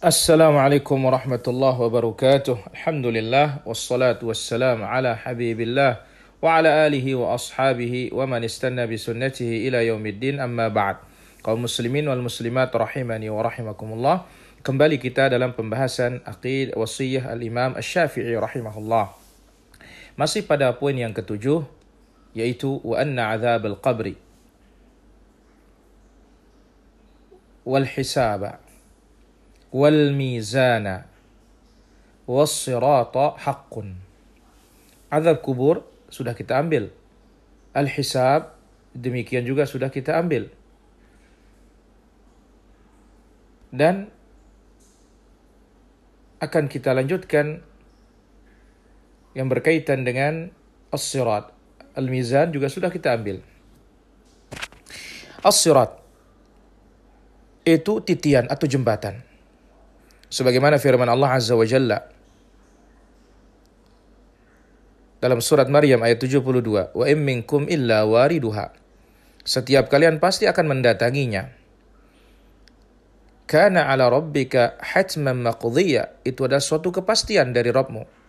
السلام عليكم ورحمة الله وبركاته الحمد لله والصلاة والسلام على حبيب الله وعلى آله وأصحابه ومن استنى بسنته إلى يوم الدين أما بعد kaum muslimin wal muslimat rahimani wa rahimakumullah kembali kita dalam pembahasan aqid wasiyah al-imam asy-syafi'i rahimahullah masih pada poin yang ketujuh yaitu wa anna azab al-qabri wal hisaba wal mizana was sirata haqqun. Azab kubur sudah kita ambil. Al hisab demikian juga sudah kita ambil. Dan akan kita lanjutkan yang berkaitan dengan as-sirat. Al-mizan juga sudah kita ambil. As-sirat itu titian atau jembatan sebagaimana firman Allah Azza wa Jalla dalam surat Maryam ayat 72 wa im minkum illa wariduha. Setiap kalian pasti akan mendatanginya. Kana ala rabbika hatman maqdiya itu adalah suatu kepastian dari Rabbmu.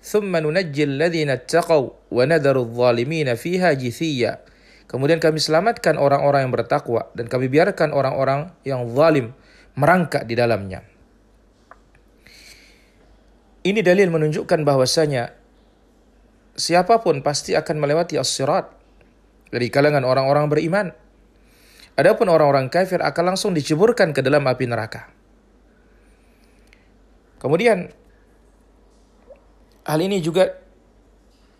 Nunajji alladhina taqaw wa nadharu adh-dhalimina fiha jithiya kemudian kami selamatkan orang-orang yang bertakwa dan kami biarkan orang-orang yang zalim merangkak di dalamnya ini dalil menunjukkan bahwasanya siapa pun pasti akan melewati as-sirat dari kalangan orang-orang beriman. Adapun orang-orang kafir akan langsung diceburkan ke dalam api neraka. Kemudian hal ini juga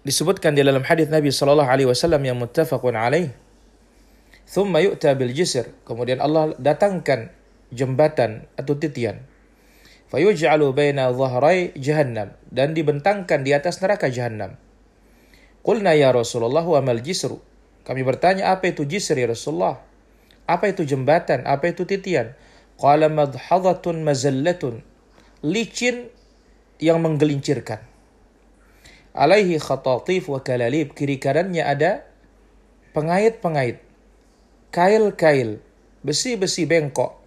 disebutkan di dalam hadis Nabi sallallahu alaihi wasallam yang muttafaqun alaih. Thumma yu'ta bil jisr. Kemudian Allah datangkan jembatan atau titian fayuj'alu baina dhahrai jahannam dan dibentangkan di atas neraka jahannam. Qulna ya Rasulullah wa mal jisru. Kami bertanya apa itu jisr ya Rasulullah? Apa itu jembatan? Apa itu titian? Qala madhadatun mazallatun. Licin yang menggelincirkan. Alaihi khatatif wa kalalib. Kiri kanannya ada pengait-pengait. Kail-kail. Besi-besi bengkok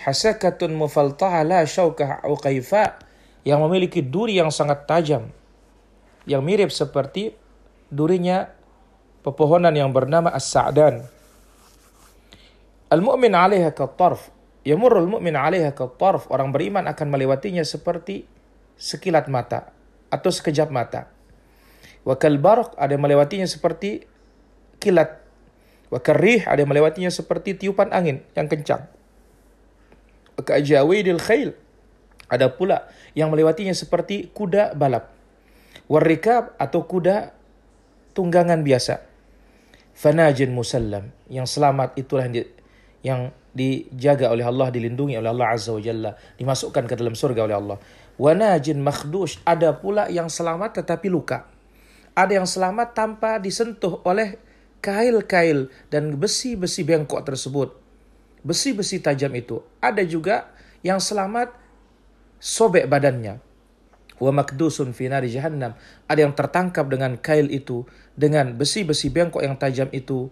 hasakatun mufaltaha la syaukah uqaifa yang memiliki duri yang sangat tajam yang mirip seperti durinya pepohonan yang bernama as-sa'dan. Al-mu'min 'alaiha ka-tarf yamurrul mu'min 'alaiha ka-tarf orang beriman akan melewatinya seperti sekilat mata atau sekejap mata. Wa kal-barq ada yang melewatinya seperti kilat. Wa karrih ada yang melewatinya seperti tiupan angin yang kencang ka'jawidil khail. Ada pula yang melewatinya seperti kuda balap. Warrikab atau kuda tunggangan biasa. Fanajin musallam. Yang selamat itulah yang, di, yang dijaga oleh Allah, dilindungi oleh Allah Azza wa Jalla. Dimasukkan ke dalam surga oleh Allah. Wanajin makhdush. Ada pula yang selamat tetapi luka. Ada yang selamat tanpa disentuh oleh kail-kail dan besi-besi bengkok tersebut besi-besi tajam itu. Ada juga yang selamat sobek badannya. Wa makdusun fi nari jahannam. Ada yang tertangkap dengan kail itu, dengan besi-besi bengkok yang tajam itu,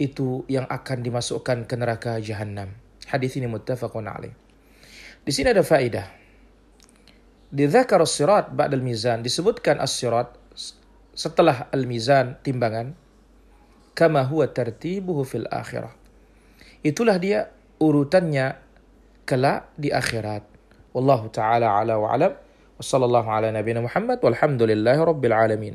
itu yang akan dimasukkan ke neraka jahannam. Hadis ini muttafaqun alaih. Di sini ada faedah. Di dzakar as-sirat ba'da al-mizan disebutkan as-sirat setelah al-mizan timbangan kama huwa tartibuhu fil akhirah itulah dia urutannya kelak di akhirat. Wallahu taala ala wa alam. Wassallallahu ala nabiyina Muhammad walhamdulillahi rabbil alamin.